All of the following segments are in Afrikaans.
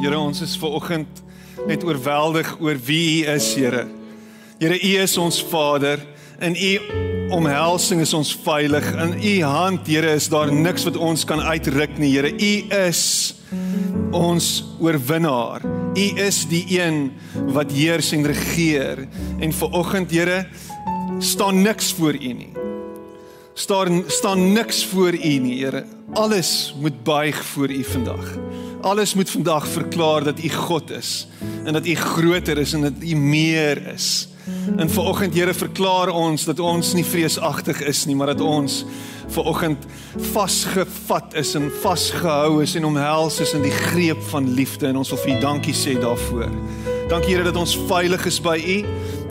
Here, ons is ver oggend net oorweldig oor wie U is, Here. Here, U is ons Vader. In U omhelsing is ons veilig. In U hand, Here, is daar niks wat ons kan uitruk nie, Here. U is ons oorwinnaar. U is die een wat heers en regeer. En ver oggend, Here, staan niks voor U nie. Staan staan niks voor U nie, Here. Alles moet buig voor U vandag. Alles moet vandag verklaar dat U God is en dat U groter is en dat U meer is. En vanoggend Here verklaar ons dat ons nie vreesagtig is nie, maar dat ons vanoggend vasgevat is en vasgehou is en omhels is in die greep van liefde en ons wil vir U dankie sê daarvoor. Dankie Here dat ons veilig is by U.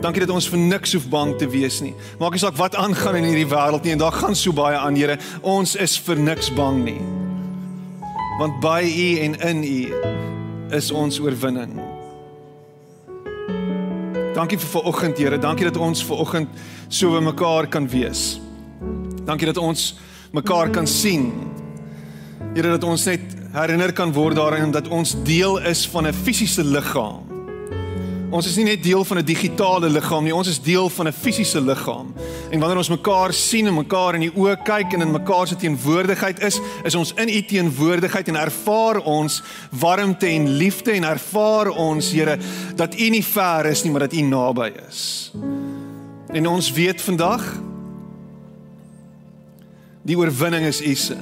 Dankie dat ons vir niks hoef bang te wees nie. Maak nie saak wat aangaan in hierdie wêreld nie en daar gaan so baie aan Here. Ons is vir niks bang nie want by U en in U is ons oorwinning. Dankie vir vanoggend, Here. Dankie dat ons vanoggend so by mekaar kan wees. Dankie dat ons mekaar kan sien. Here dat ons net herinner kan word daaraan dat ons deel is van 'n fisiese liggaam. Ons is nie net deel van 'n digitale liggaam nie, ons is deel van 'n fisiese liggaam. En wanneer ons mekaar sien en mekaar in die oë kyk en in mekaar se teenwoordigheid is, is ons in u teenwoordigheid en ervaar ons warmte en liefde en ervaar ons, Here, dat u nie ver is nie, maar dat u naby is. En ons weet vandag die oorwinning is u se.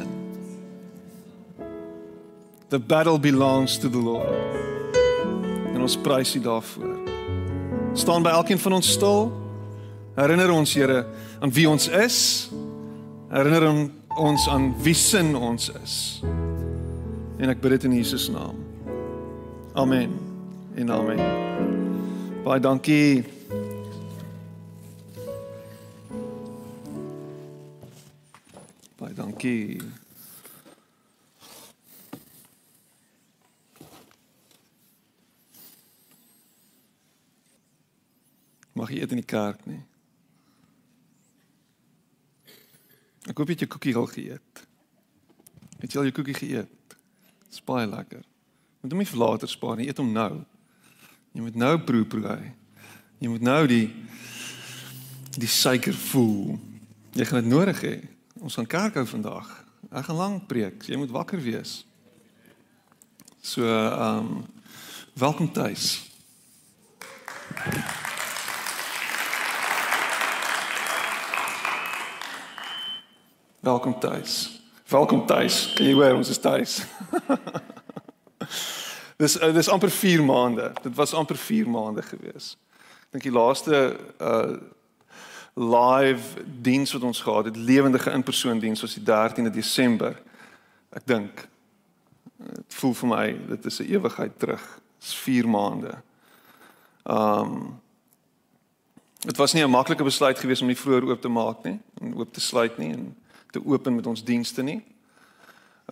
The battle belongs to the Lord. En ons prys U daarvoor. Staan by elkeen van ons stil. Herinner ons Here aan wie ons is. Herinner ons aan wie sin ons is. En ek bid dit in Jesus naam. Amen. En amen. Baie dankie. Baie dankie. Mag jy eet in die kerk nie. Ek hoop jy het jou koekie al geëet. Het jy al jou koekie geëet? Dis baie lekker. Moet hom nie vir later spaar nie, eet hom nou. Jy moet nou proe proe hy. Jy moet nou die die suiker voel. Jy gaan dit nodig hê. Ons gaan kerk hou vandag. Ek gaan lank preek. Jy moet wakker wees. So, ehm um, welkom tuis. Thank you. Welkom tuis. Welkom tuis. Kan jy hoor ons is tuis? dis uh, dis amper 4 maande. Dit was amper 4 maande gewees. Ek dink die laaste uh live diens wat ons gehad het, lewendige in-persoon diens was die 13de Desember. Ek dink dit voel vir my dit is 'n ewigheid terug. Dis 4 maande. Um Dit was nie 'n maklike besluit geweest om nie vroeër oop te maak nie, om oop te sluit nie en te open met ons dienste nie.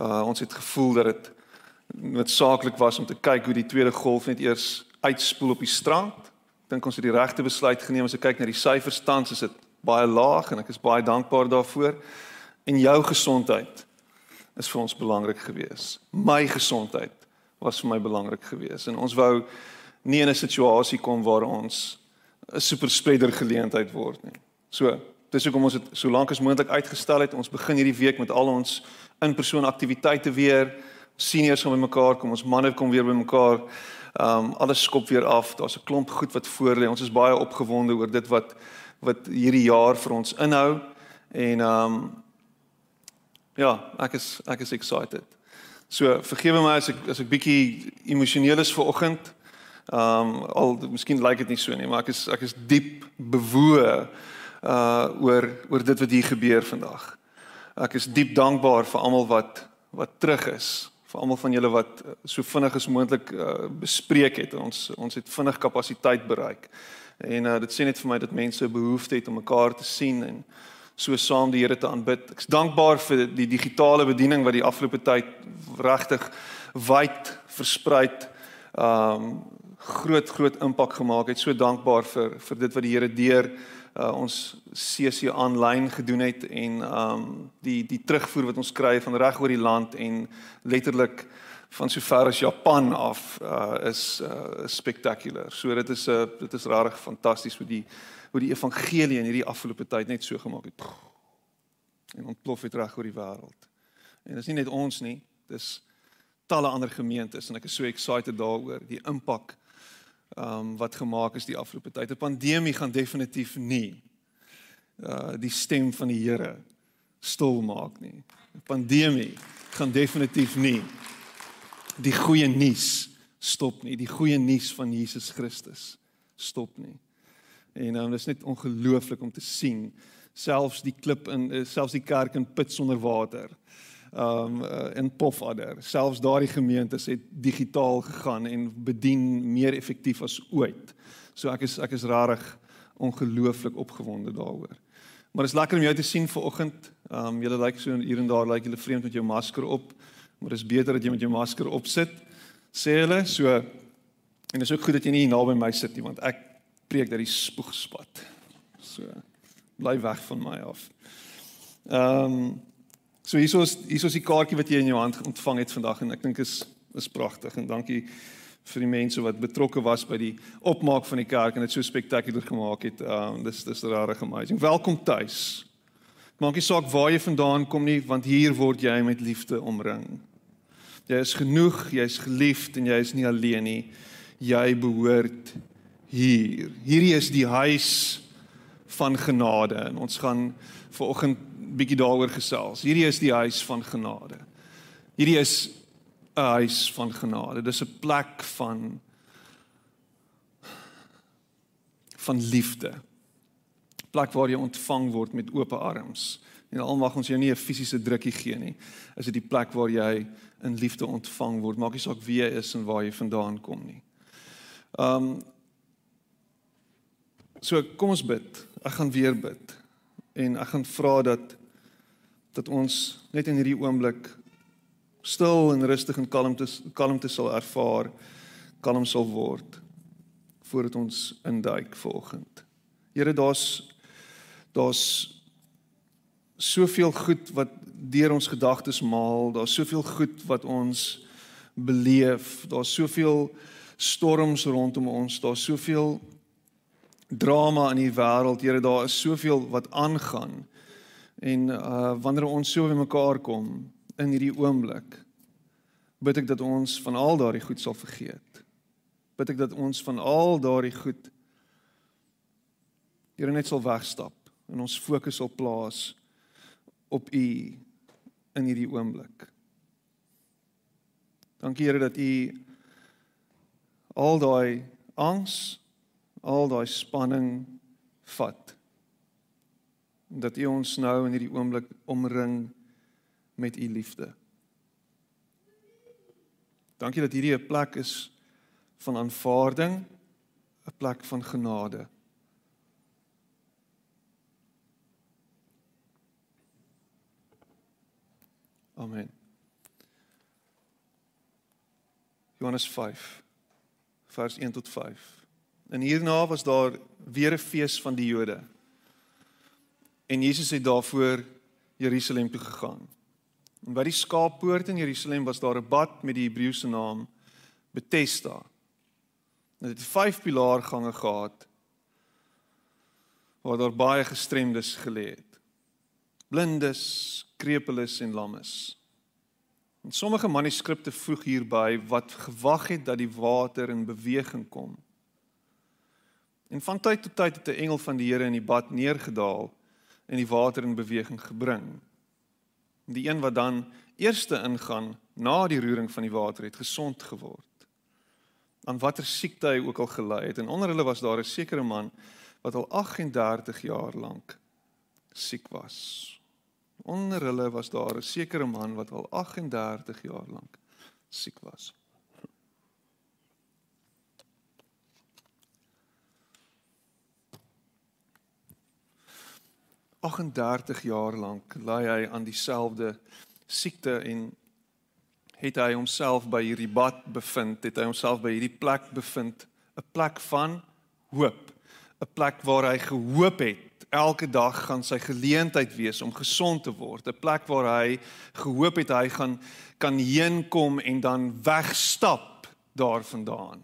Uh ons het gevoel dat dit noodsaaklik was om te kyk hoe die tweede golf net eers uitspoel op die strand. Ek dink ons het die regte besluit geneem as ek kyk na die syfers tans is dit baie laag en ek is baie dankbaar daarvoor. En jou gesondheid is vir ons belangrik geweest. My gesondheid was vir my belangrik geweest en ons wou nie in 'n situasie kom waar ons 'n superspreader geleentheid word nie. So, Dis hoekom ons dit so lank as moontlik uitgestel het. Ons begin hierdie week met al ons in-persoon aktiwiteite weer. Seniors kom bymekaar, kom ons manne kom weer bymekaar. Ehm um, alles skop weer af. Daar's 'n klomp goed wat voor lê. Ons is baie opgewonde oor dit wat wat hierdie jaar vir ons inhou. En ehm um, ja, ek is ek is excited. So vergewe my as ek as ek bietjie emosioneel is vanoggend. Ehm um, al miskien lyk dit nie so nie, maar ek is ek is diep bewoe uh oor oor dit wat hier gebeur vandag. Ek is diep dankbaar vir almal wat wat terug is, vir almal van julle wat so vinnig as moontlik uh, bespreek het. Ons ons het vinnig kapasiteit bereik. En uh dit sê net vir my dat mense behoefte het om mekaar te sien en so saam die Here te aanbid. Ek's dankbaar vir die digitale bediening wat die afgelope tyd regtig wyd versprei um groot groot impak gemaak het. So dankbaar vir vir dit wat die Here deur uh, ons CC aanlyn gedoen het en um die die terugvoer wat ons kry van reg oor die land en letterlik van sover as Japan af uh is uh spectacular. So dit is 'n uh, dit is regtig fantasties hoe die hoe die evangelie in hierdie afgelope tyd net so gemaak het. En ontplof het reg oor die wêreld. En dis nie net ons nie, dis talle ander gemeentes en ek is so excited daaroor die impak ehm um, wat gemaak is die afgelope tyd. 'n Pandemie gaan definitief nie uh die stem van die Here stil maak nie. 'n Pandemie gaan definitief nie die goeie nuus stop nie, die goeie nuus van Jesus Christus stop nie. En um, dit is net ongelooflik om te sien selfs die klip in eh, selfs die kerk in put sonder water. Um uh, in Pofadder, selfs daardie gemeentes het digitaal gegaan en bedien meer effektief as ooit. So ek is ek is rarig ongelooflik opgewonde daaroor. Maar dit is lekker om jou te sien vanoggend. Um julle lyk so hier en daar lyk julle vreemd met jou masker op. Maar dit is beter dat jy met jou masker op sit. Sê hulle so en dit is ook goed dat jy nie hier naby my sit nie want ek preek dat die spoeg spat. So bly weg van my af. Ehm um, so hier is hier is die kaartjie wat jy in jou hand ontvang het vandag en ek dink is is pragtig en dankie vir die mense wat betrokke was by die opmaak van die kerk en dit so spektakulêr gemaak het. Um dis dis regtig amazing. Welkom tuis. Maak nie saak waar jy vandaan kom nie, want hier word jy met liefde omring. Jy is genoeg, jy is geliefd en jy is nie alleen nie. Jy behoort hier. Hierdie is die huis van genade en ons gaan vanoggend bietjie daaroor gesels. Hierdie is die huis van genade. Hierdie is 'n huis van genade. Dis 'n plek van van liefde. Plek waar jy ontvang word met oop arms. En al mag ons jou nie 'n fisiese drukkie gee nie. Is dit die plek waar jy in liefde ontvang word. Maak nie saak wie jy is en waar jy vandaan kom nie. Um So kom ons bid. Ek gaan weer bid. En ek gaan vra dat dat ons net in hierdie oomblik stil en rustig en kalmte kalmte sal ervaar, kalm sal word voordat ons induik vanoggend. Here, daar's daar's soveel goed wat deur ons gedagtes maal, daar's soveel goed wat ons beleef, daar's soveel storms rondom ons, daar's soveel drama in die wêreld. Here, daar is soveel wat aangaan. En uh wanneer ons so by mekaar kom, in hierdie oomblik bid ek dat ons van al daardie goed sal vergeet. Bid ek dat ons van al daardie goed Here net sal wegstap en ons fokus sal plaas op U in hierdie oomblik. Dankie Here dat U al daai angs, al daai spanning vat. Dat U ons nou in hierdie oomblik omring met u liefde. Dankie dat hierdie 'n plek is van aanvaarding, 'n plek van genade. Amen. Johannes 5 vers 1 tot 5. En hierna was daar weer 'n fees van die Jode. En Jesus het daarvoor Jerusalem toe gegaan. En by die skaappoort in Jerusalem was daar 'n bad met die Hebreëse naam Bethesda. Dit het vyf pilaargange gehad waar daar baie gestremdes gelê het. Blindes, krepeles en lammes. En sommige manuskripte voeg hierby wat gewag het dat die water in beweging kom. En van tyd tot tyd het 'n engel van die Here in die bad neergedaal en die water in beweging gebring. Die een wat dan eerste ingaan na die roering van die water het gesond geword. Aan watter siekte hy ook al gely het en onder hulle was daar 'n sekere man wat al 38 jaar lank siek was. Onder hulle was daar 'n sekere man wat al 38 jaar lank siek was. 38 jaar lank ly hy aan dieselfde siekte en het hy homself by hierdie bad bevind, het hy homself by hierdie plek bevind, 'n plek van hoop, 'n plek waar hy gehoop het elke dag gaan sy geleentheid wees om gesond te word, 'n plek waar hy gehoop het hy gaan kan heen kom en dan wegstap daarvandaan.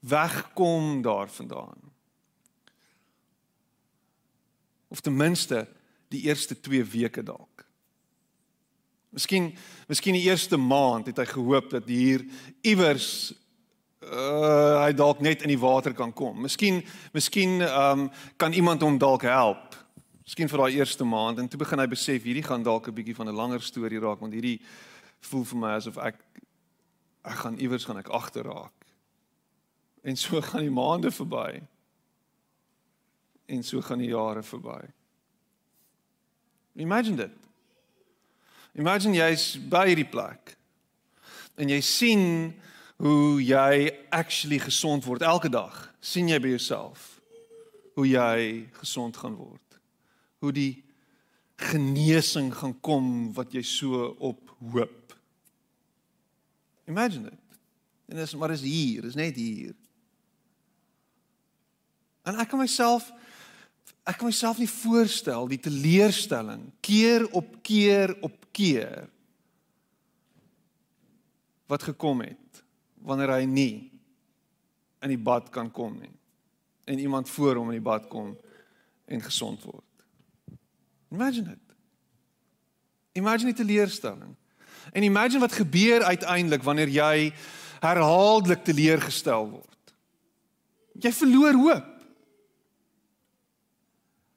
Wegkom daarvandaan. Of ten minste die eerste 2 weke dalk. Miskien miskien die eerste maand het hy gehoop dat hier iewers uh hy dalk net in die water kan kom. Miskien miskien ehm um, kan iemand hom dalk help. Miskien vir daai eerste maand en toe begin hy besef hierdie gaan dalk 'n bietjie van 'n langer storie raak want hierdie voel vir my asof ek ek gaan iewers gaan ek agterraak. En so gaan die maande verby. En so gaan die jare verby. Imagine dit. Imagine jy's by hierdie plek. En jy sien hoe jy actually gesond word elke dag. sien jy by jouself hoe jy gesond gaan word. Hoe die genesing gaan kom wat jy so op hoop. Imagine dit. En dis maar is hier, is net hier. En ek kan myself ek kan myself nie voorstel die teleurstelling keer op keer op keer wat gekom het wanneer hy nie in die bad kan kom nie en iemand voor hom in die bad kom en gesond word. Imagine it. Imagine die teleurstelling. En imagine wat gebeur uiteindelik wanneer jy herhaaldelik teleurgestel word. Jy verloor hoop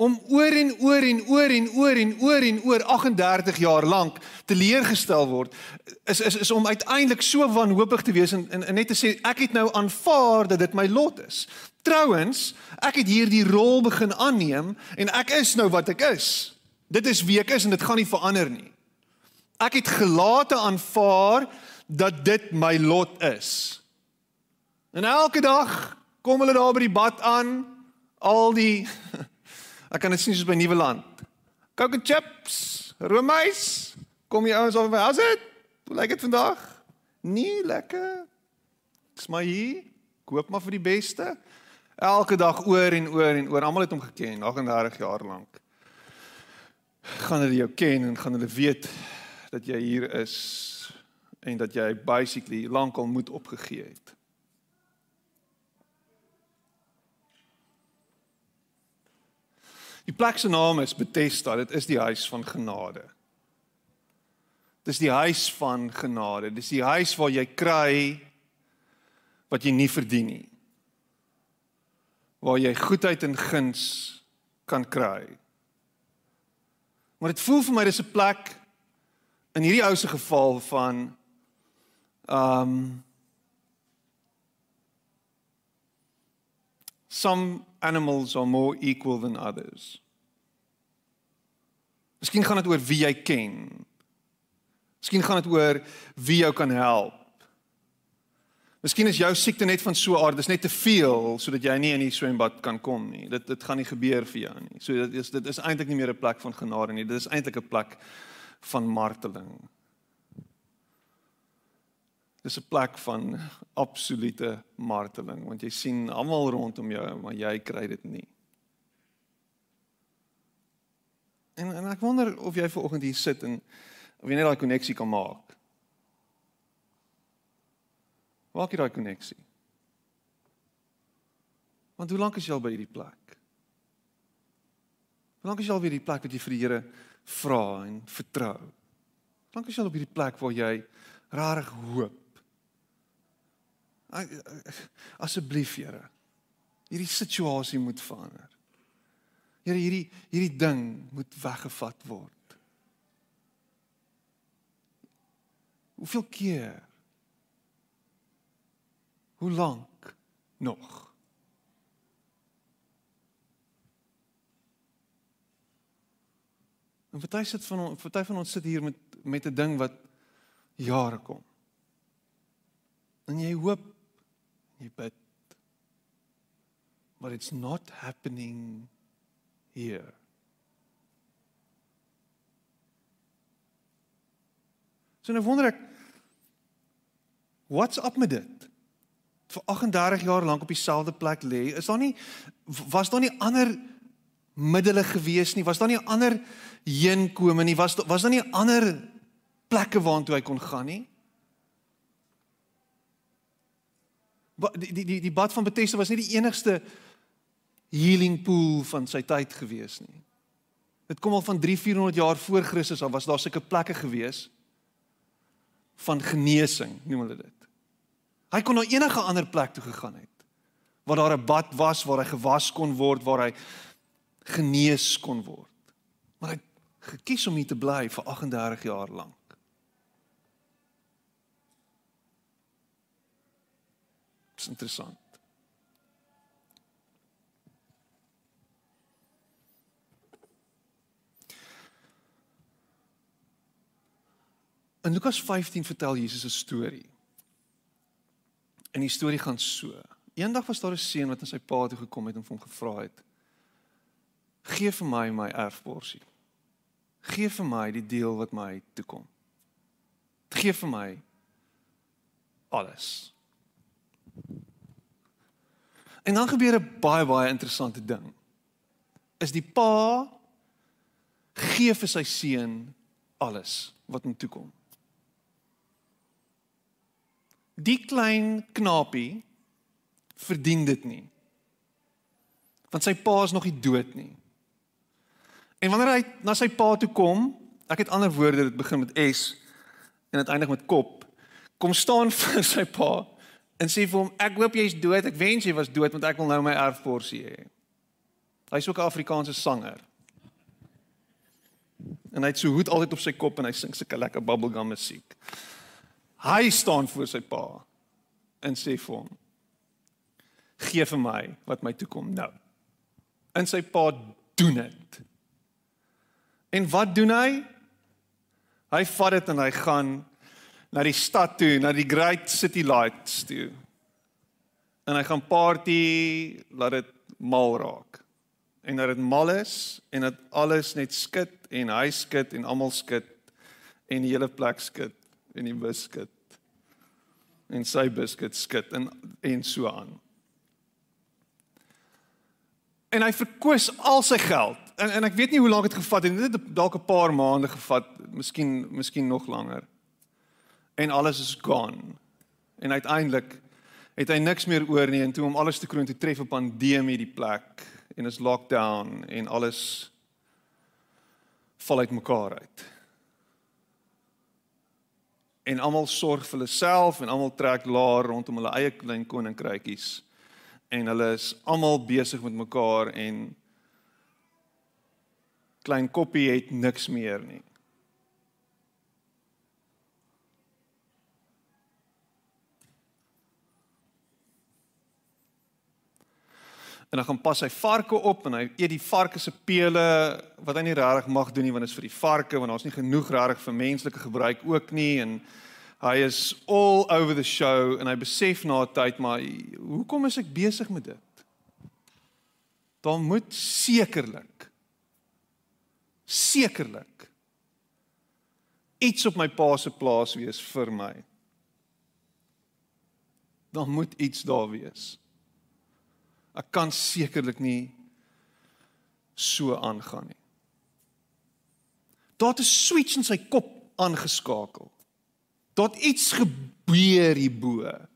om oor en oor en oor en oor en oor en oor 38 jaar lank teleurgestel word is is is om uiteindelik so wanhoopig te wees en, en, en net te sê ek het nou aanvaar dat dit my lot is. Trouwens, ek het hierdie rol begin aanneem en ek is nou wat ek is. Dit is wie ek is en dit gaan nie verander nie. Ek het gelate aanvaar dat dit my lot is. En elke dag kom hulle daar by die bad aan, al die Ek kan dit sien soos by Nieuweland. Coke and chips, roomys. Kom jy ouens op by as dit? Hoe lyk dit vandag? Nee, lekker. Dis maar hier. Koop maar vir die beste. Elke dag oor en oor en oor. Almal het hom geken, 38 jaar lank. Gaan hulle jou ken en gaan hulle weet dat jy hier is en dat jy basically lankal moed opgegee het. Die plek se naam is Bethesda. Dit is die huis van genade. Dis die huis van genade. Dis die huis waar jy kry wat jy nie verdien nie. Waar jy goedheid en guns kan kry. Maar dit voel vir my dis 'n plek in hierdie ou se geval van um some animals are more equal than others. Miskien gaan dit oor wie jy ken. Miskien gaan dit oor wie jou kan help. Miskien is jou siekte net van so 'n aard, dis net te veel sodat jy nie in die swembad kan kom nie. Dit dit gaan nie gebeur vir jou nie. So dit is dit is eintlik nie meer 'n plek van genade nie. Dit is eintlik 'n plek van marteling. Dis 'n plek van absolute marteling want jy sien almal rondom jou maar jy kry dit nie. En en ek wonder of jy ver oggend hier sit en of jy net daai koneksie kan maak. Maak jy daai koneksie? Want hoe lank is jy al by hierdie plek? Hoe lank is jy al by hierdie plek wat jy vir die Here vra en vertrou? Hoe lank is jy al op hierdie plek waar jy rarig hoop? Asseblief, Here. Hierdie situasie moet verander. Here, hierdie hierdie ding moet weggevat word. Hoeveel keer? Hoe lank nog? En party sit van party van ons sit hier met met 'n ding wat jare kom. En jy hoop jy bid but it's not happening here So nou wonder ek what's up met dit? Vir 38 jaar lank op dieselfde plek lê, is daar nie was daar nie ander middele gewees nie? Was daar nie ander heenkome nie? Was was daar nie ander plekke waartoe hy kon gaan nie? Die die die die bad van Bethesda was nie die enigste healing pool van sy tyd gewees nie. Dit kom al van 3-400 jaar voor Christus af was daar sulke plekke gewees van genesing, noem hulle dit. Hy kon na enige ander plek toe gegaan het waar daar 'n bad was waar hy gewas kon word, waar hy genees kon word. Maar hy gekies om hier te bly vir 38 jaar lank. Dis interessant. In Lukas 15 vertel Jesus 'n storie. En die storie gaan so. Eendag was daar 'n seun wat na sy pa toe gekom het en hom gevra het: "Gee vir my my erfborsie. Gee vir my die deel wat my toe kom. Gee vir my alles." En dan gebeur 'n baie baie interessante ding. Is die pa gee vir sy seun alles wat hom toe kom. Die klein knapie verdien dit nie. Want sy pa is nog nie dood nie. En wanneer hy na sy pa toe kom, ek het ander woorde dit begin met S en dit eindig met kop, kom staan vir sy pa en sê vir hom ek hoop jy's dood, ek wens jy was dood want ek wil nou my erfporsie hê. Hy's ook 'n Afrikaanse sanger. En hy het so hoed altyd op sy kop en hy sing sulke lekker bubblegum musiek. Hy staan voor sy pa en sê vir hom: "Gee vir my wat my toe kom nou." En sy pa doen dit. En wat doen hy? Hy vat dit en hy gaan na die stad toe, na die Great City Lights toe. En hy gaan party, laat dit mal raak. En dat dit mal is en dat alles net skud en hy skud en almal skud en die hele plek skud en die biskuit en sy biskuit skit en en so aan. En hy verkoos al sy geld. En en ek weet nie hoe lank dit gevat het nie. Dit dalk 'n paar maande gevat, miskien miskien nog langer. En alles is gone. En uiteindelik het hy niks meer oor nie en toe om alles te kroon te tref op pandemie die plek en is lockdown en alles val uitmekaar uit en almal sorg vir hulle self en almal trek laer rondom hulle eie klein koninkrytjies en hulle is almal besig met mekaar en klein koppie het niks meer nie. En dan gaan pas hy varke op en hy eet die varke se pele wat hy nie regtig mag doen nie want dit is vir die varke want daar's nie genoeg regtig vir menslike gebruik ook nie en hy is all over the show en hy besef na 'n tyd maar hoekom is ek besig met dit? Daar moet sekerlik sekerlik iets op my pa se plaas wees vir my. Daar moet iets daar wees. Ek kan sekerlik nie so aangaan nie. Daar het 'n switch in sy kop aangeskakel. Daar het iets gebeur hierbo.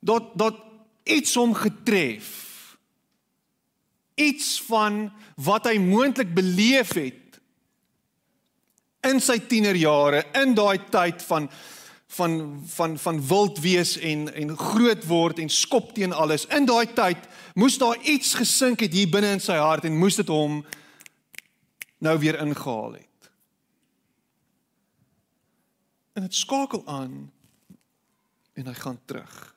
Daar daar iets hom getref. Iets van wat hy moontlik beleef het in sy tienerjare, in daai tyd van van van van wild wees en en groot word en skop teen alles. In daai tyd moes daar iets gesink het hier binne in sy hart en moes dit hom nou weer ingehaal het. En dit skakel aan en hy gaan terug.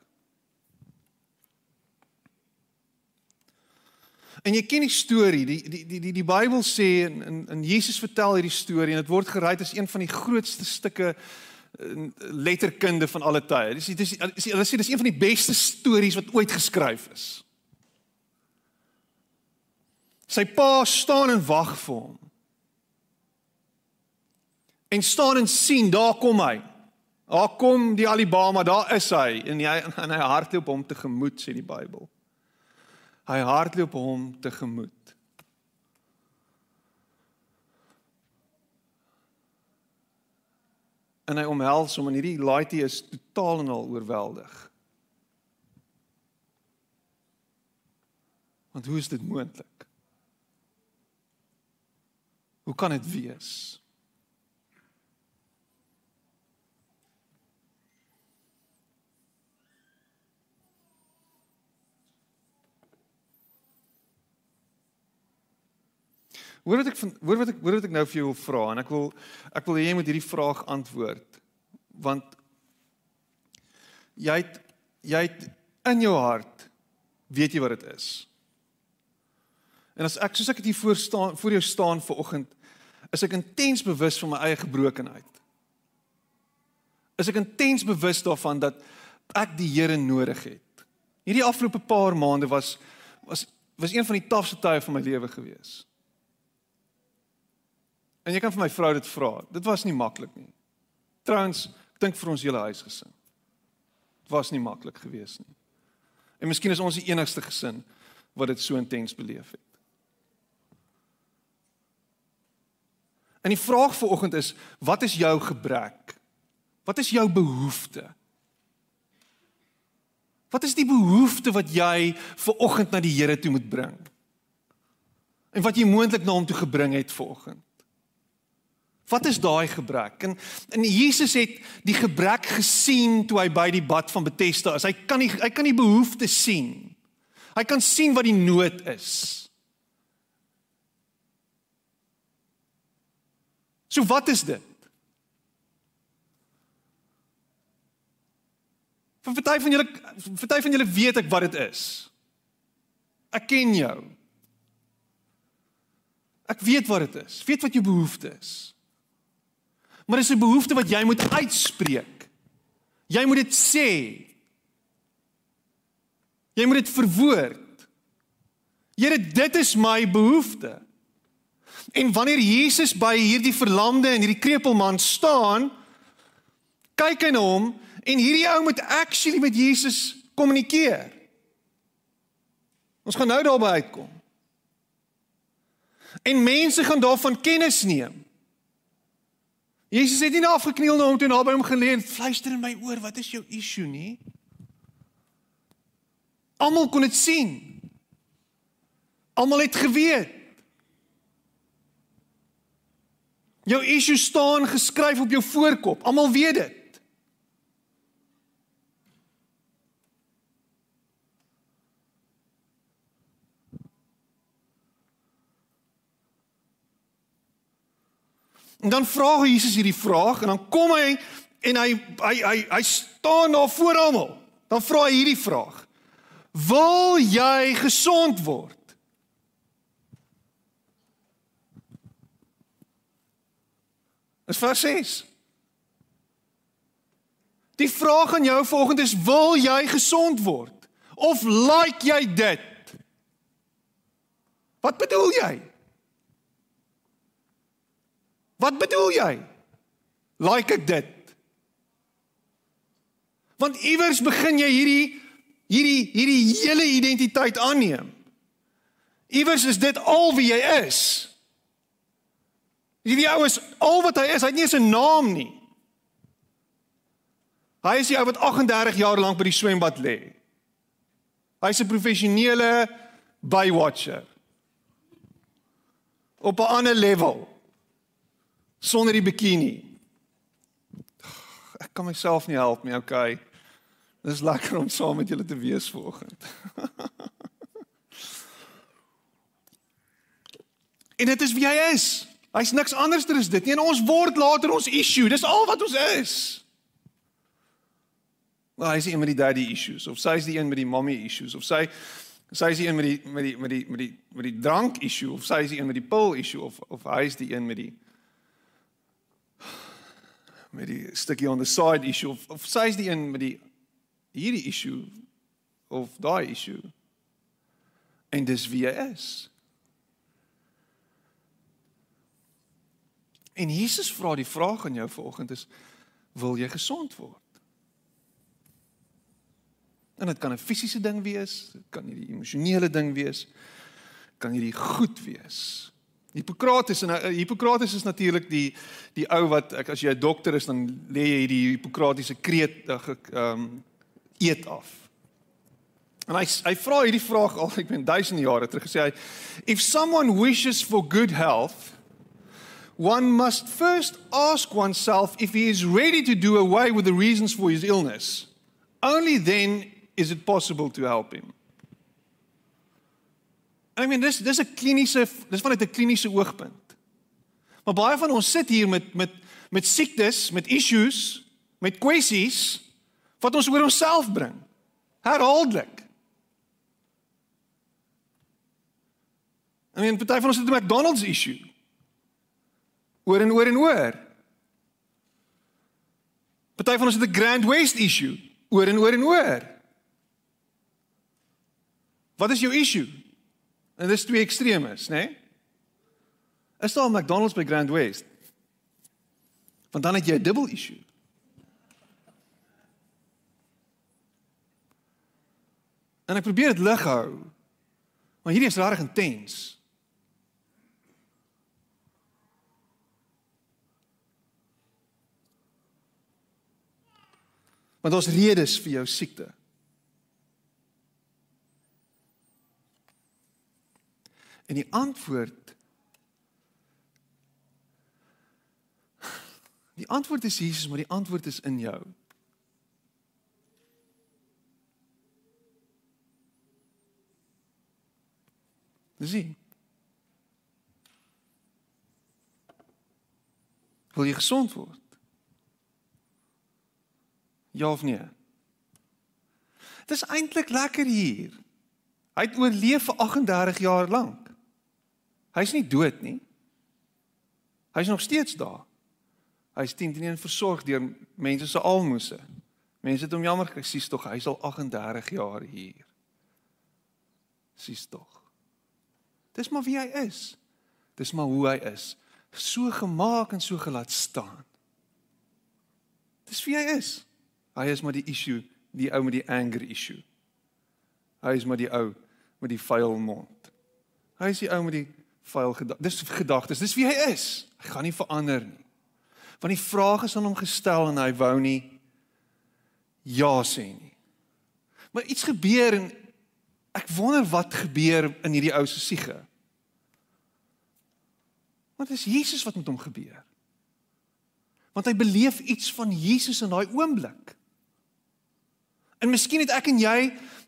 En jy ken die storie, die die die die die Bybel sê en in in Jesus vertel hierdie storie en dit word gery as een van die grootste stukke letterkunde van alle tye. Dis dis hulle sê dis een van die beste stories wat ooit geskryf is. Sy pa staan en wag vir hom. En staan en sien, daar kom hy. Daar kom die Alibama, daar is hy en hy en hy hardloop hom tegemoet sê die Bybel. Hy hardloop hom tegemoet. En hy omhels hom en hierdie laaitie is totaal en al oorweldig. Want hoe is dit moontlik? Hoe kan dit wees? Hoor wat ek van hoor wat ek hoor wat ek nou vir jou wil vra en ek wil ek wil hê jy moet hierdie vraag antwoord want jy het jy het in jou hart weet jy wat dit is. En as ek soos ek dit hier voor staan voor jou staan ver oggend is ek intens bewus van my eie gebrokenheid. Is ek intens bewus daarvan dat ek die Here nodig het. Hierdie afgelope paar maande was was was een van die tafste tye van my lewe gewees. En jy kan vir my vrou dit vra. Dit was nie maklik nie. Trouens, ek dink vir ons hele huisgesin. Dit was nie maklik gewees nie. En miskien is ons die enigste gesin wat dit so intens beleef het. En die vraag vir oggend is, wat is jou gebrek? Wat is jou behoefte? Wat is die behoefte wat jy vir oggend na die Here toe moet bring? En wat jy moontlik na hom toe gebring het vir oggend? Wat is daai gebrek? En en Jesus het die gebrek gesien toe hy by die bad van Bethesda is. Hy kan nie hy kan die behoefte sien. Hy kan sien wat die nood is. So wat is dit? Vir party van julle party van julle weet ek wat dit is. Ek ken jou. Ek weet wat dit is. Weet wat jou behoefte is. Maar dis 'n behoefte wat jy moet uitspreek. Jy moet dit sê. Jy moet dit verwoord. Here, dit is my behoefte. En wanneer Jesus by hierdie verlamde en hierdie krepelman staan, kyk hy na hom en hierdie ou moet actually met Jesus kommunikeer. Ons gaan nou daarby uitkom. En mense gaan daarvan kennis neem. Jesus het nie na afgekniel na hom toe naby hom gelê en fluister in my oor, wat is jou issue nie? Almal kon dit sien. Almal het geweet. Jou issue staan geskryf op jou voorkop. Almal weet dit. En dan vra Jesus hierdie vraag en dan kom hy en hy hy hy hy staan daar voor almal. Dan vra hy hierdie vraag: Wil jy gesond word? Dis vers 6. Die vraag aan jou volgende is: Wil jy gesond word? Of like jy dit? Wat bedoel jy? Wat bedoel jy? Like ek dit? Want iewers begin jy hierdie hierdie hierdie hele identiteit aanneem. Iewers is dit al wie jy is. Hierdie ou is al wat hy is. Hy het nie eens 'n naam nie. Hy is die ou wat 38 jaar lank by die swembad lê. Hy's 'n professionele bywatcher. Op 'n ander level sonder die bikini. Ek kan myself nie help nie, okay. Dis lekker om saam met julle te wees vanoggend. en dit is wie hy is. Hy's niks anderster as dit nie. En ons word later ons issue. Dis al wat ons is. Wel, hy is een met die daddy issues of sy is die een met die mommy issues of sy sy is die een met die met die met die met die met die drank issue of sy is die een met die pil issue of of hy is die een met die met die stukkie on the side issue of, of sy is die een met die hierdie issue of daai issue. En dis wie hy is. En Jesus vra die vraag aan jou vanoggend is wil jy gesond word? En dit kan 'n fisiese ding wees, dit kan hierdie emosionele ding wees, kan hierdie goed wees. Hippokrates en uh, Hippokrates is natuurlik die die ou wat ek as jy 'n dokter is dan lê jy hierdie Hippokratiese kreet ehm um, eet af. En hy hy vra hierdie vraag al ek ben duisende jare terug gesê hy if someone wishes for good health one must first ask oneself if he is ready to do away with the reasons for his illness. Only then is it possible to help him. I mean dis dis 'n kliniese dis vanuit 'n kliniese oogpunt. Maar baie van ons sit hier met met met siektes, met issues, met kwessies wat ons oor onsself bring. Herhaaldelik. I mean party van ons het 'n McDonald's issue. Oor en oor en oor. Party van ons het 'n Grand West issue. Oor en oor en oor. Wat is jou issue? En dis twee ekstremes, né? Nee? Is daar 'n McDonald's by Grand West? Want dan het jy 'n dubbel issue. En ek probeer dit lig hou. Maar hierdie is regtig intens. Want ons redes vir jou siekte. En die antwoord Die antwoord is Jesus, maar die antwoord is in jou. Dis. Wil jy gesond word? Ja of nee? Dit is eintlik lekker hier. Hy het oorleef vir 38 jaar lank. Hy's nie dood nie. Hy's nog steeds daar. Hy's teen teen versorg deur mense se almoses. Mense het hom jammer gesies tog hy's al 38 jaar hier. Sies tog. Dis maar wie hy is. Dis maar hoe hy is. So gemaak en so gelaat staan. Dis wie hy is. Hy is maar die issue, die ou met die anger issue. Hy is maar die ou met die vuil mond. Hy is die ou met die vuil gedagtes. Dis gedagtes. Dis wie hy is. Hy gaan nie verander nie. Want die vraag is aan hom gestel en hy wou nie ja sê nie. Maar iets gebeur en ek wonder wat gebeur in hierdie ou se siege. Dit is Jesus wat met hom gebeur. Want hy beleef iets van Jesus in daai oomblik. En miskien het ek en jy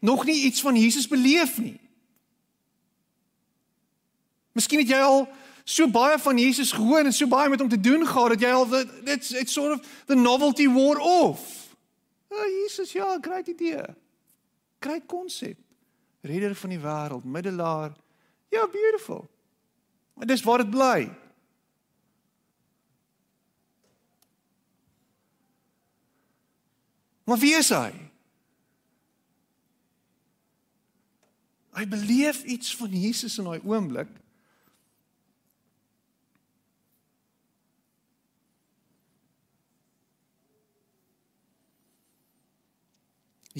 nog nie iets van Jesus beleef nie. Miskien het jy al so baie van Jesus gehoor en so baie met hom te doen gehad dat jy al dit's it's sort of the novelty wore off. Ja, oh, Jesus, ja, great idee. Great konsep. Redder van die wêreld, middelaar. Ja, beautiful. Maar dis waar dit bly. Maar wie is hy? Hy beleef iets van Jesus in daai oomblik.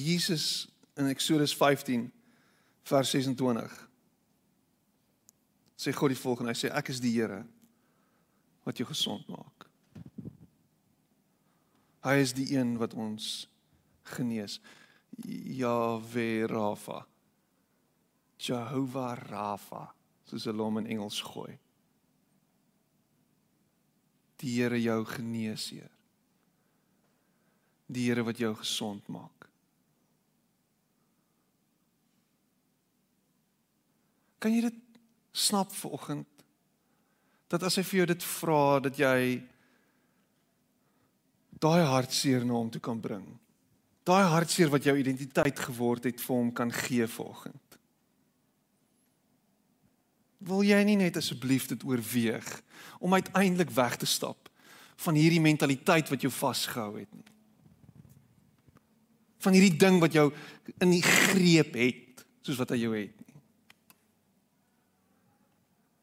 Jesus in Eksodus 15 vers 26 sê God die volgende hy sê ek is die Here wat jou gesond maak. Hy is die een wat ons genees. Yahweh Rafa. Jehovah Rafa, soos hulle hom in Engels gooi. Die Here jou geneesheer. Die Here wat jou gesond maak. Kan jy dit snap vanoggend? Dat as hy vir jou dit vra dat jy daai hartseer na hom toe kan bring. Daai hartseer wat jou identiteit geword het vir hom kan gee vanoggend. Wil jy nie net asseblief dit oorweeg om uiteindelik weg te stap van hierdie mentaliteit wat jou vasgehou het nie? Van hierdie ding wat jou in die greep het soos wat hy jou het.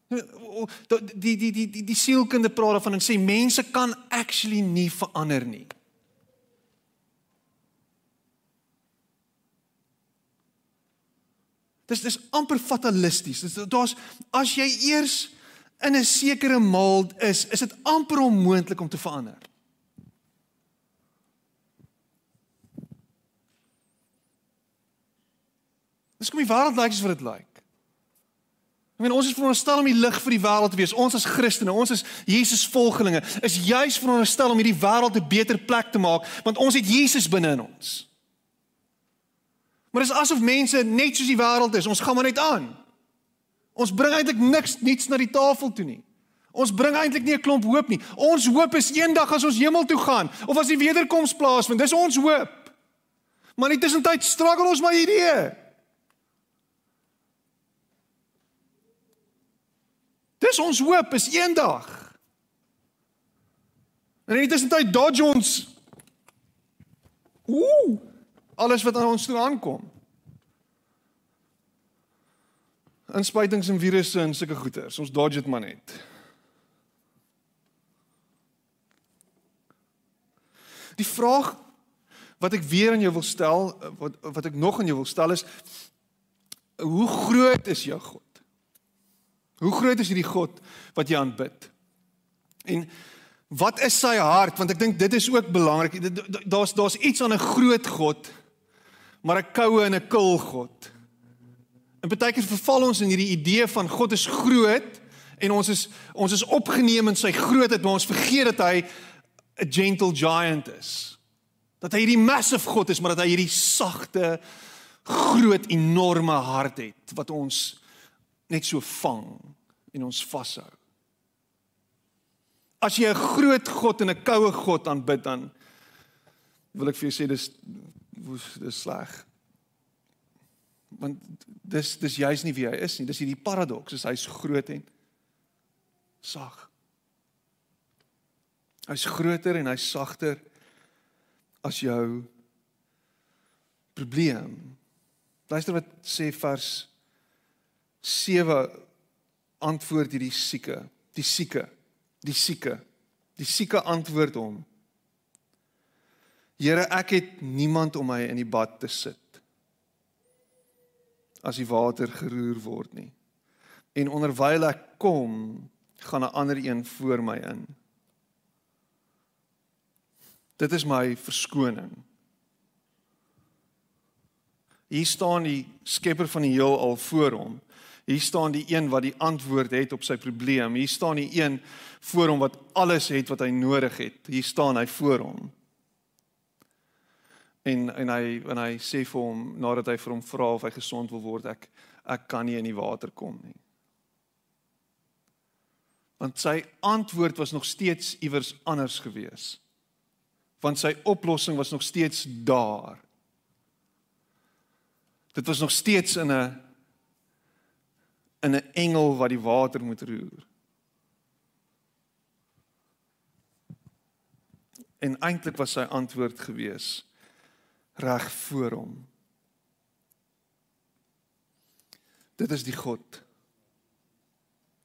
Die die die die die sielkunde praat daarvan en sê mense kan actually nie verander nie. Dis dis amper fatalisties. Dis daar's as jy eers in 'n sekere mold is, is dit amper onmoontlik om te verander. Dis kom die wêreld lyk soos wat dit lyk. Ek meen ons is veronderstel om die lig vir die wêreld te wees. Ons as Christene, ons is Jesus volgelinge, is juis veronderstel om hierdie wêreld 'n beter plek te maak, want ons het Jesus binne in ons. Maar dit is asof mense net soos die wêreld is. Ons gaan maar net aan. Ons bring eintlik niks niets na die tafel toe nie. Ons bring eintlik nie 'n klomp hoop nie. Ons hoop is eendag as ons hemel toe gaan of as die wederkoms plaasvind. Dis ons hoop. Maar in tussentyd struggle ons maar hierdie. Dis ons hoop is eendag. En in tussentyd dodge ons Ooh alles wat aan ons toe aankom. Inspuitings en virusse en sulke goeters. Ons dodge dit maar net. Die vraag wat ek weer aan jou wil stel, wat wat ek nog aan jou wil stel is hoe groot is jou God? Hoe groot is hierdie God wat jy aanbid? En wat is sy hart? Want ek dink dit is ook belangrik. Daar's daar's iets aan 'n groot God maar 'n koue en 'n kil God. En baie keer verval ons in hierdie idee van God is groot en ons is ons is opgeneem in sy grootheid, maar ons vergeet dat hy 'n gentle giant is. Dat hy hierdie massive God is, maar dat hy hierdie sagte, groot, enorme hart het wat ons net so vang en ons vashou. As jy 'n groot God en 'n koue God aanbid dan wil ek vir jou sê dis woes dis sleg. Want dis dis juis nie wie hy is nie. Dis hierdie paradoks, is hy's groot en sag. Hy's groter en hy's sagter as jou probleem. Luister wat sê vers 7 antwoord hierdie sieke, die sieke, die sieke. Die sieke antwoord hom Here, ek het niemand om my in die bad te sit as die water geroer word nie. En onderwyl ek kom, gaan 'n ander een voor my in. Dit is my verskoning. Hier staan die skepper van die heelal voor hom. Hier staan die een wat die antwoord het op sy probleem. Hier staan die een voor hom wat alles het wat hy nodig het. Hier staan hy voor hom. En en hy en hy sê vir hom nadat hy vir hom vra of hy gesond wil word, ek ek kan nie in die water kom nie. Want sy antwoord was nog steeds iewers anders gewees. Want sy oplossing was nog steeds daar. Dit was nog steeds in 'n in 'n engel wat die water moet roer. En eintlik was sy antwoord gewees reg voor hom. Dit is die God.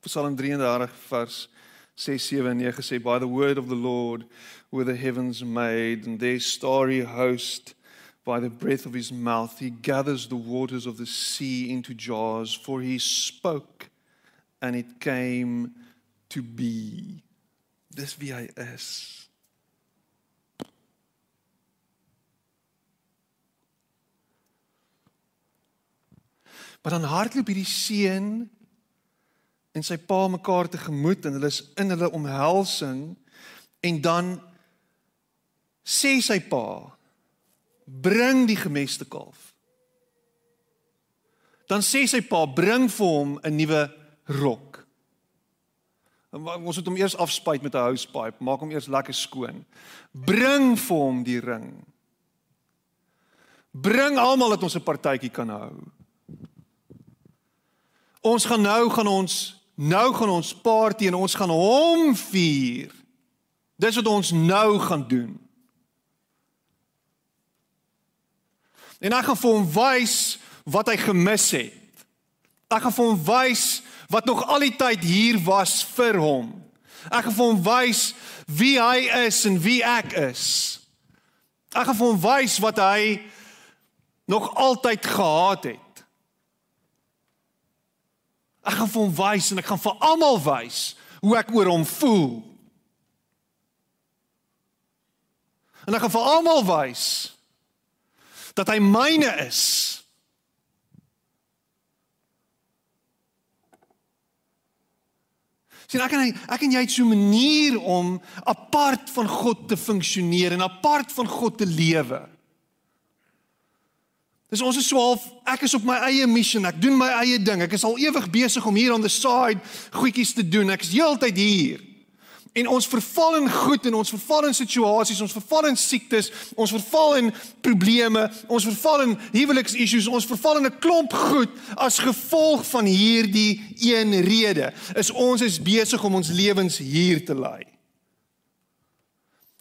Psalm 33 vers 6 7 en 9 sê by the word of the Lord were the heavens made and their starry host by the breath of his mouth he gathers the waters of the sea into jars for he spoke and it came to be. Dis wie hy is. Maar dan hardloop hierdie seun en sy pa mekaar te gemoed en hulle is in hulle omhelsing en dan sê sy pa bring die gemeste kalf. Dan sê sy pa bring vir hom 'n nuwe rok. Ons moet hom eers afspuit met 'n housepipe, maak hom eers lekker skoon. Bring vir hom die ring. Bring almal dat ons 'n partytjie kan hou. Ons gaan nou gaan ons nou gaan ons party en ons gaan hom vier. Dis wat ons nou gaan doen. En ek gaan vir hom wys wat hy gemis het. Ek gaan vir hom wys wat nog al die tyd hier was vir hom. Ek gaan vir hom wys wie hy is en wie ek is. Ek gaan vir hom wys wat hy nog altyd gehaat het Ek gaan vir hom wys en ek gaan vir almal wys hoe ek oor hom voel. En ek gaan vir almal wys dat hy myne is. Sien ek en hy, ek en jy het so 'n manier om apart van God te funksioneer en apart van God te lewe. Dis ons is so half ek is op my eie mission, ek doen my eie ding. Ek is al ewig besig om hier on the side goedjies te doen. Ek is heeltyd hier. En ons verval in goed en ons verval in situasies, ons verval in siektes, ons verval in probleme, ons verval in huweliks issues, ons verval in 'n klomp goed as gevolg van hierdie een rede. Is ons is besig om ons lewens hier te lei.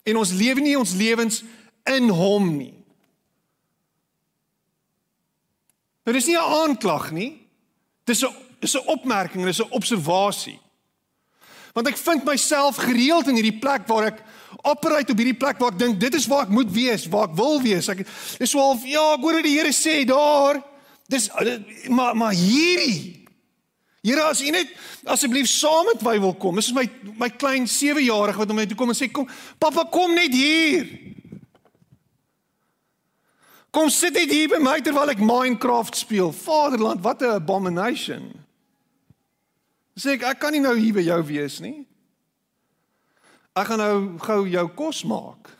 En ons lewe nie ons lewens in hom nie. Nou dis nie 'n aanklag nie. Dis 'n dis 'n opmerking, dis 'n observasie. Want ek vind myself gereeld in hierdie plek waar ek operate op hierdie plek waar ek dink dit is waar ek moet wees, waar ek wil wees. Ek is so half ja, ek hoor wat die Here sê daar. Dis maar maar hierdie Here as U net asseblief saam met my wil kom. Dis is my my klein 7-jarige wat na my toe kom en sê kom, pappa kom net hier. Kom sit net hier by my terwyl ek Minecraft speel. Vaderland, wat 'n abomination. Sê ek ek kan nie nou hier by jou wees nie. Ek gaan nou gou jou kos maak.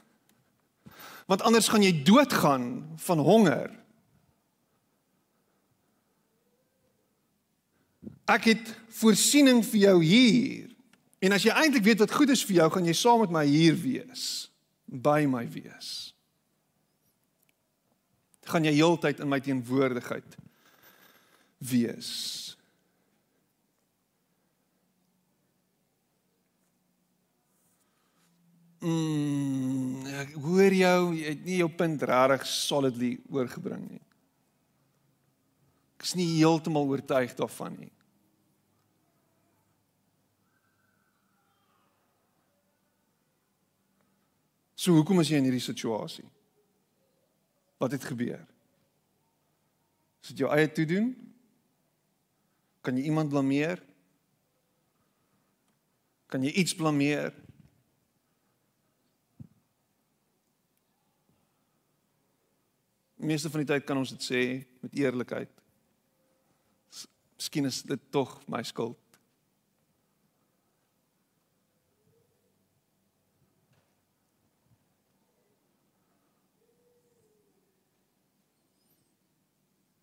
Want anders gaan jy doodgaan van honger. Ek het voorsiening vir jou hier. En as jy eintlik weet wat goed is vir jou, gaan jy saam met my hier wees, by my wees gaan jy heeltyd in my teenwoordigheid wees. Mm, hoor jou, jy het nie jou punt regtig solidly oorgebring nie. Ek is nie heeltemal oortuig daarvan nie. So hoekom is jy in hierdie situasie? Wat het gebeur? Is dit jou eie toe doen? Kan jy iemand blameer? Kan jy iets blameer? Meeste van die tyd kan ons dit sê met eerlikheid. Miskien is dit tog my skuld.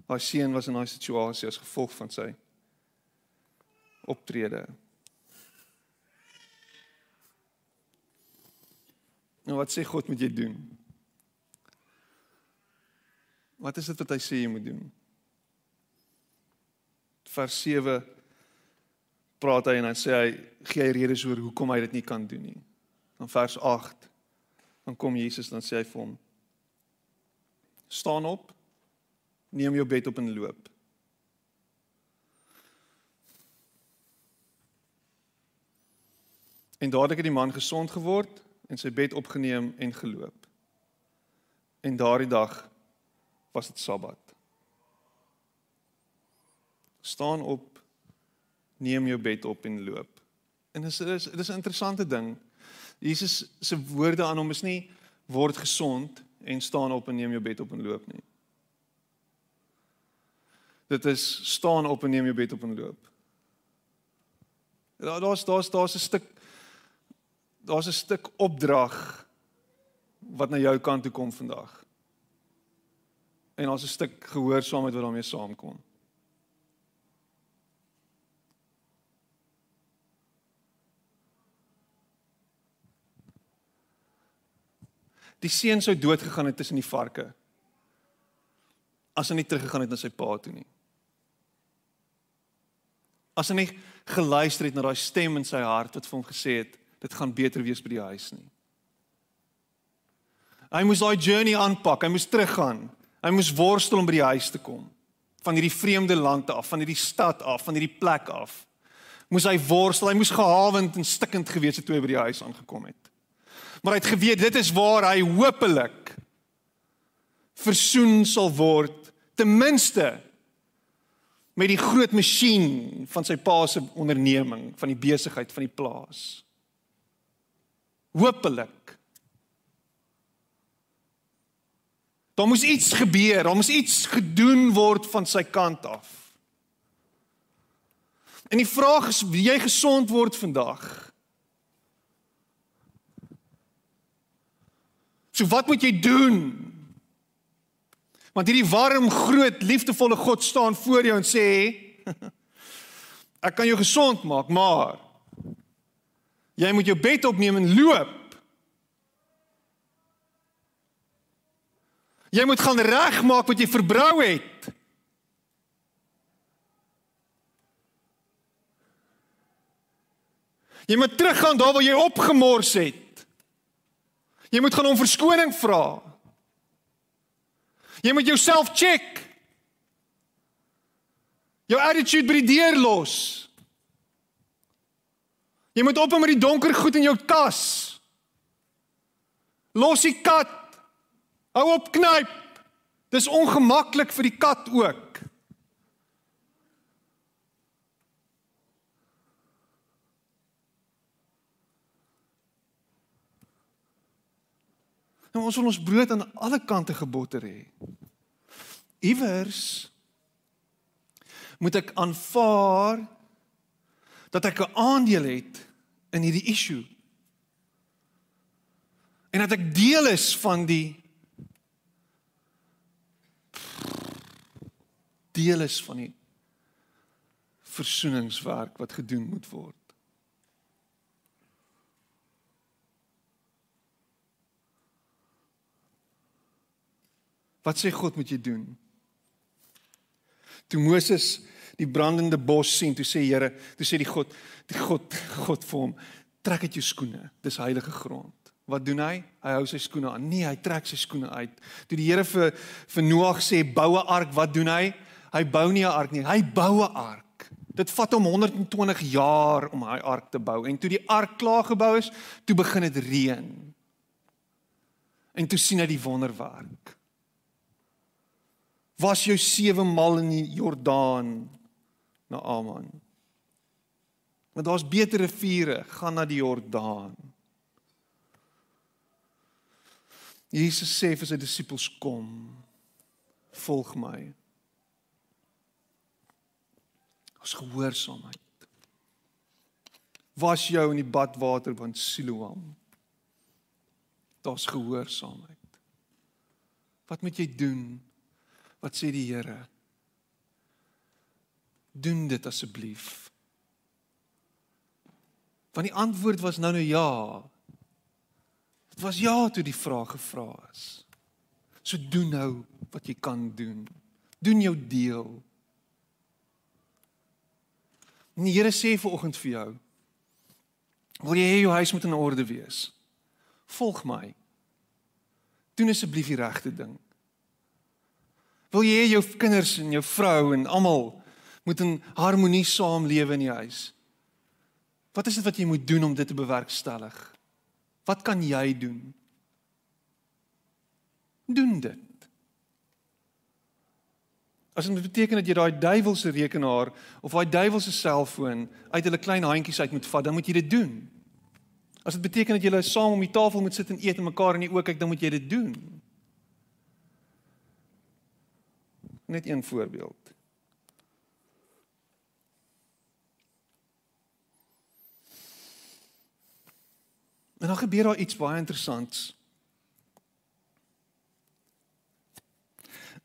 Haar seun was in daai situasie as gevolg van sy optrede. Nou wat sê God moet jy doen? Wat is dit wat hy sê jy moet doen? Vers 7 praat hy en dan sê hy gee hy redes oor hoekom hy dit nie kan doen nie. Dan vers 8 dan kom Jesus dan sê hy vir hom staan op Neem jou bed op en loop. En dadelik het die man gesond geword en sy bed opgeneem en geloop. En daardie dag was dit Sabbat. Staan op, neem jou bed op en loop. En dis is dis 'n interessante ding. Jesus se woorde aan hom is nie word gesond en staan op en neem jou bed op en loop nie. Dit is staan op en neem jou bed op en loop. Daar daar's daar's daar's 'n stuk daar's 'n stuk opdrag wat na jou kant toe kom vandag. En daar's 'n stuk gehoorsaamheid wat daarmee saamkom. Die seun sou dood gegaan het tussen die varke. As hy nie teruggegaan het na sy pa toe nie. As hy net geluister het na daai stem in sy hart wat vir hom gesê het, dit gaan beter wees by die huis nie. Hy moes daai journey aanpak, hy moes teruggaan. Hy moes worstel om by die huis te kom. Van hierdie vreemde land af, van hierdie stad af, van hierdie plek af. Moes hy worstel, hy moes gehawend en stikkend gewees het toe hy by die huis aangekom het. Maar hy het geweet dit is waar hy hopelik versoen sal word ten minste met die groot masjien van sy pa se onderneming, van die besigheid van die plaas. Hoopelik. Daar moes iets gebeur, daar moes iets gedoen word van sy kant af. En die vraag is, wie jy gesond word vandag? So wat moet jy doen? Want hierdie warm, groot, liefdevolle God staan voor jou en sê ek kan jou gesond maak, maar jy moet jou bed opneem en loop. Jy moet gaan regmaak wat jy verbrou het. Jy moet teruggaan daar waar jy opgemors het. Jy moet gaan om verskoning vra. Jy moet jouself check. Jou attitude by die deur los. Jy moet op met die donker goed in jou kas. Los die kat. Hou op knyp. Dis ongemaklik vir die kat ook. Nou ons wil ons brood aan alle kante gebotter hê. Iewers moet ek aanvaar dat ek 'n aandeel het in hierdie issue. En dat ek deel is van die deel is van die versoeningswerk wat gedoen moet word. Wat sê God moet jy doen? Toe Moses die brandende bos sien, toe sê Here, toe sê die God, die God, God vir hom, trek uit jou skoene. Dis heilige grond. Wat doen hy? Hy hou sy skoene aan. Nee, hy trek sy skoene uit. Toe die Here vir vir Noag sê bou 'n ark, wat doen hy? Hy bou nie 'n ark nie, hy bou 'n ark. Dit vat hom 120 jaar om hy ark te bou. En toe die ark klaar gebou is, toe begin dit reën. En toe sien hy die wonderwerk was jou sewe mal in die Jordaan na Aman. Want daar's beter riviere, gaan na die Jordaan. Jesus sê vir sy disippels kom, volg my. Ons gehoorsaamheid. Was jou in die badwater van Siloam. Daar's gehoorsaamheid. Wat moet jy doen? Wat sê die Here? Doen dit asseblief. Want die antwoord was nou nou ja. Dit was ja toe die vraag gevra is. So doen nou wat jy kan doen. Doen jou deel. En die Here sê vanoggend vir jou: Wil jy hê jou huis moet in orde wees? Volg my. Doen asseblief die regte ding. Wil jy hê jou kinders en jou vrou en almal moet in harmonie saamlewe in die huis? Wat is dit wat jy moet doen om dit te bewerkstellig? Wat kan jy doen? Doen dit. As dit beteken dat jy daai duiwelse rekenaar of daai duiwelse selfoon uit hulle klein handjies uit moet vat, dan moet jy dit doen. As dit beteken dat jy saam om die tafel moet sit en eet en mekaar in die oë kyk, dan moet jy dit doen. Net een voorbeeld. En dan gebeur daar iets baie interessants.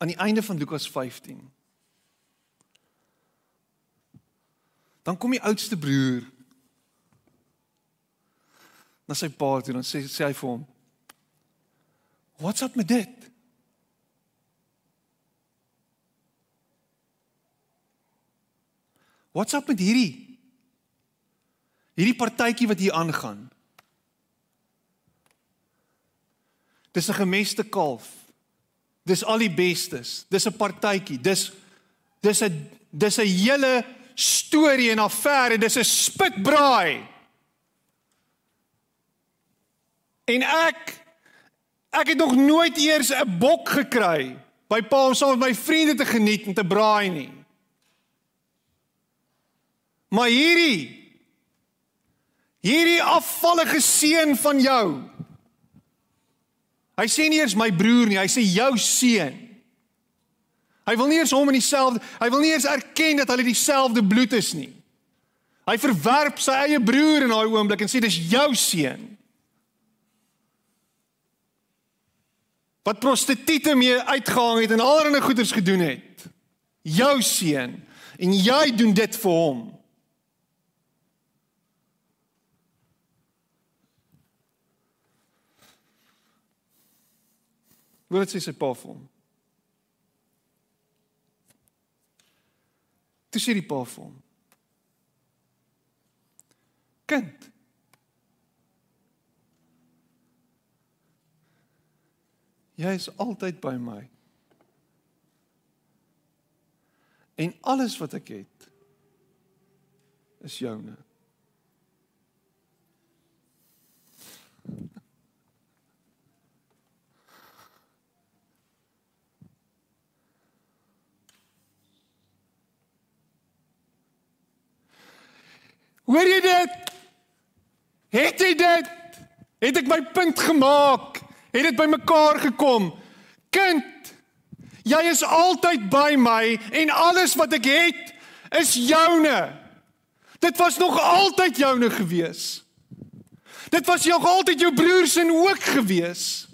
Aan die einde van Lukas 15. Dan kom die oudste broer na sy pa toe en sê sê hy vir hom: "What's up met dit?" Wat's up met hierdie? Hierdie partytjie wat hier aangaan. Dis 'n gemeste kalf. Dis al die bestes. Dis 'n partytjie. Dis dis 'n dis 'n hele storie en affære. Dis 'n spitbraai. En ek ek het nog nooit eers 'n bok gekry by pa om saam met my vriende te geniet en te braai nie. Maar hierdie hierdie afvallige seun van jou. Hy sê nie eers my broer nie, hy sê jou seun. Hy wil nie eers hom in dieselfde, hy wil nie eers erken dat hulle dieselfde bloed is nie. Hy verwerp sy eie broer in daai oomblik en sê dis jou seun. Wat prostituie mee uitgehang het en allerlei goeders gedoen het. Jou seun en jy doen dit vir hom. Wat sê sy pa vir hom? Toe sê die pa vir hom: Kind. Jy is altyd by my. En alles wat ek het is joune. Hoor jy dit? Het jy dit? Het ek my punt gemaak? Het dit bymekaar gekom? Kind, jy is altyd by my en alles wat ek het is joune. Dit was nog altyd joune gewees. Dit was nog altyd jou broer se ook gewees.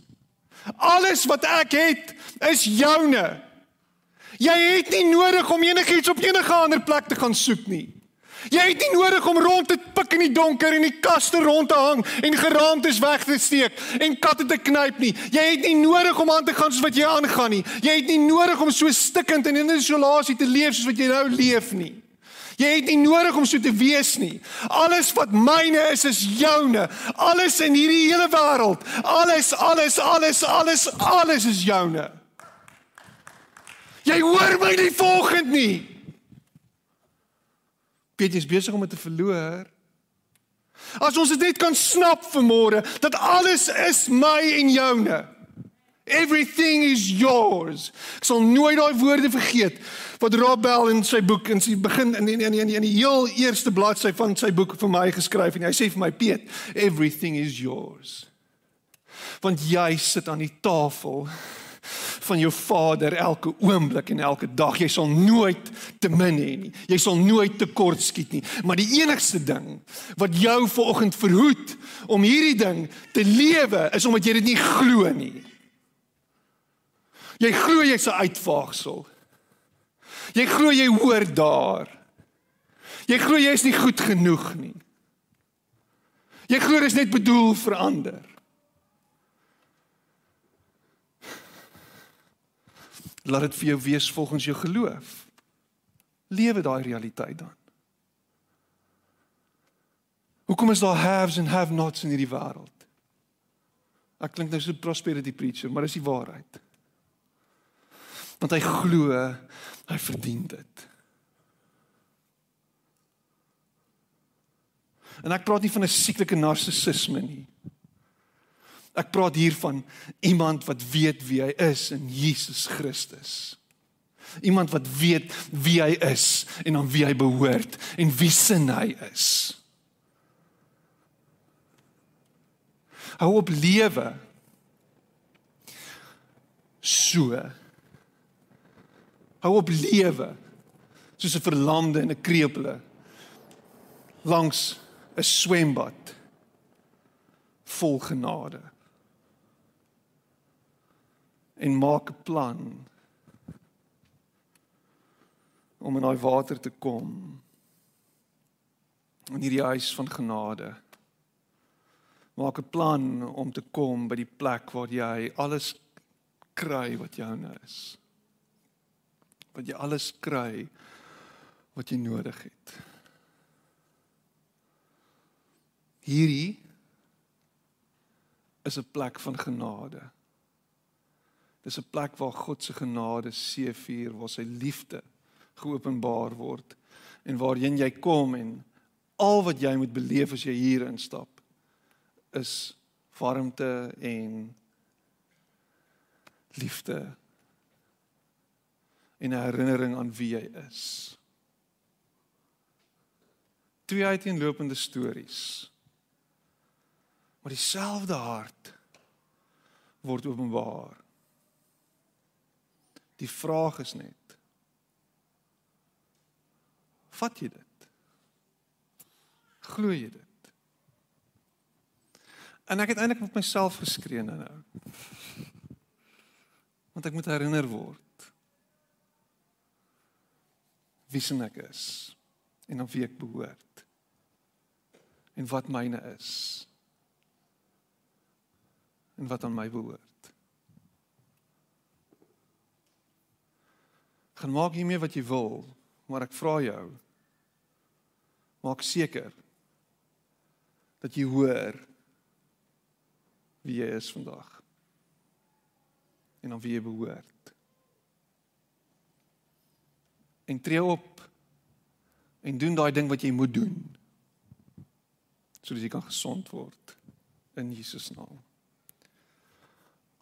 Alles wat ek het is joune. Jy het nie nodig om enigiets op enige ander plek te gaan soek nie. Jy het nie nodig om rond te pik in die donker en die kaste rond te hang en geraamtes weg te steek en katte te knyp nie. Jy het nie nodig om aan te gaan soos wat jy aangaan nie. Jy het nie nodig om so stikkend en in isolasie te leef soos wat jy nou leef nie. Jy het nie nodig om so te wees nie. Alles wat myne is is joune. Alles in hierdie hele wêreld, alles, alles, alles, alles, alles is joune. Jy hoor my nie volgend nie. Piet is besig om dit te verloor. As ons dit net kan snap vanmôre dat alles is my en joune. Everything is yours. Ek sal nooit daai woorde vergeet wat Rob Bell in sy boek in sy begin in in in in, in die heel eerste bladsy van sy boek vir my geskryf en hy sê vir my Piet, everything is yours. Want jy sit aan die tafel van jou Vader elke oomblik en elke dag. Jy sal nooit te min hê nie. Jy sal nooit tekort skiet nie. Maar die enigste ding wat jou vanoggend verhoed om hierdie ding te lewe is omdat jy dit nie glo nie. Jy glo jy's 'n uitvaagsel. Jy glo jy hoor daar. Jy glo jy is nie goed genoeg nie. Jy glo dit is net bedoel vir ander. Laat dit vir jou wees volgens jou geloof. Lewe daai realiteit dan. Hoekom is daar haves and have-nots in hierdie wêreld? Ek klink nou so 'n prosperity preacher, maar dis die waarheid. Want hy glo hy verdien dit. En ek praat nie van 'n sieklike narcissisme nie. Ek praat hier van iemand wat weet wie hy is in Jesus Christus. Iemand wat weet wie hy is en aan wie hy behoort en wie sin hy is. Hou op lewe. So. Hou op lewe soos 'n verlamde en 'n kreupele langs 'n swembad vol genade en maak 'n plan om in daai water te kom in hierdie huis van genade. Maak 'n plan om te kom by die plek waar jy alles kry wat joune is. Wat jy alles kry wat jy nodig het. Hierdie is 'n plek van genade Dis 'n plek waar God se genade seëvier, waar sy liefde geopenbaar word en waarheen jy kom en al wat jy moet beleef as jy hier instap is warmte en liefde en 'n herinnering aan wie jy is. Twee uiteenlopende stories. Maar dieselfde hart word openbaar. Die vraag is net: vat jy dit? Glo jy dit? En ek het eintlik met myself geskree nou. Want ek moet herinner word wie sin ek is en aan wie ek behoort en wat myne is en wat aan my behoort. Gaan maak hiermee wat jy wil, maar ek vra jou maak seker dat jy hoor wie jy is vandag en aan wie jy behoort. En tree op en doen daai ding wat jy moet doen sodat jy kan gesond word in Jesus naam.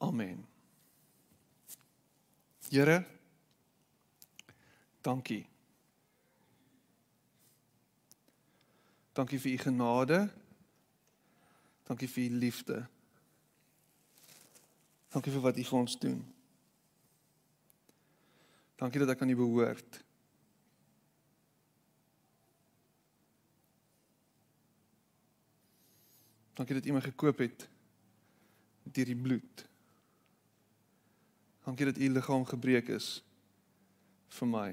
Amen. Here dankie. Dankie vir u genade. Dankie vir u liefde. Dankie vir wat u vir ons doen. Dankie dat ek aan u behoort. Dankie dat u my gekoop het deur die bloed. Dankie dat u liggaam gebreek is vir my.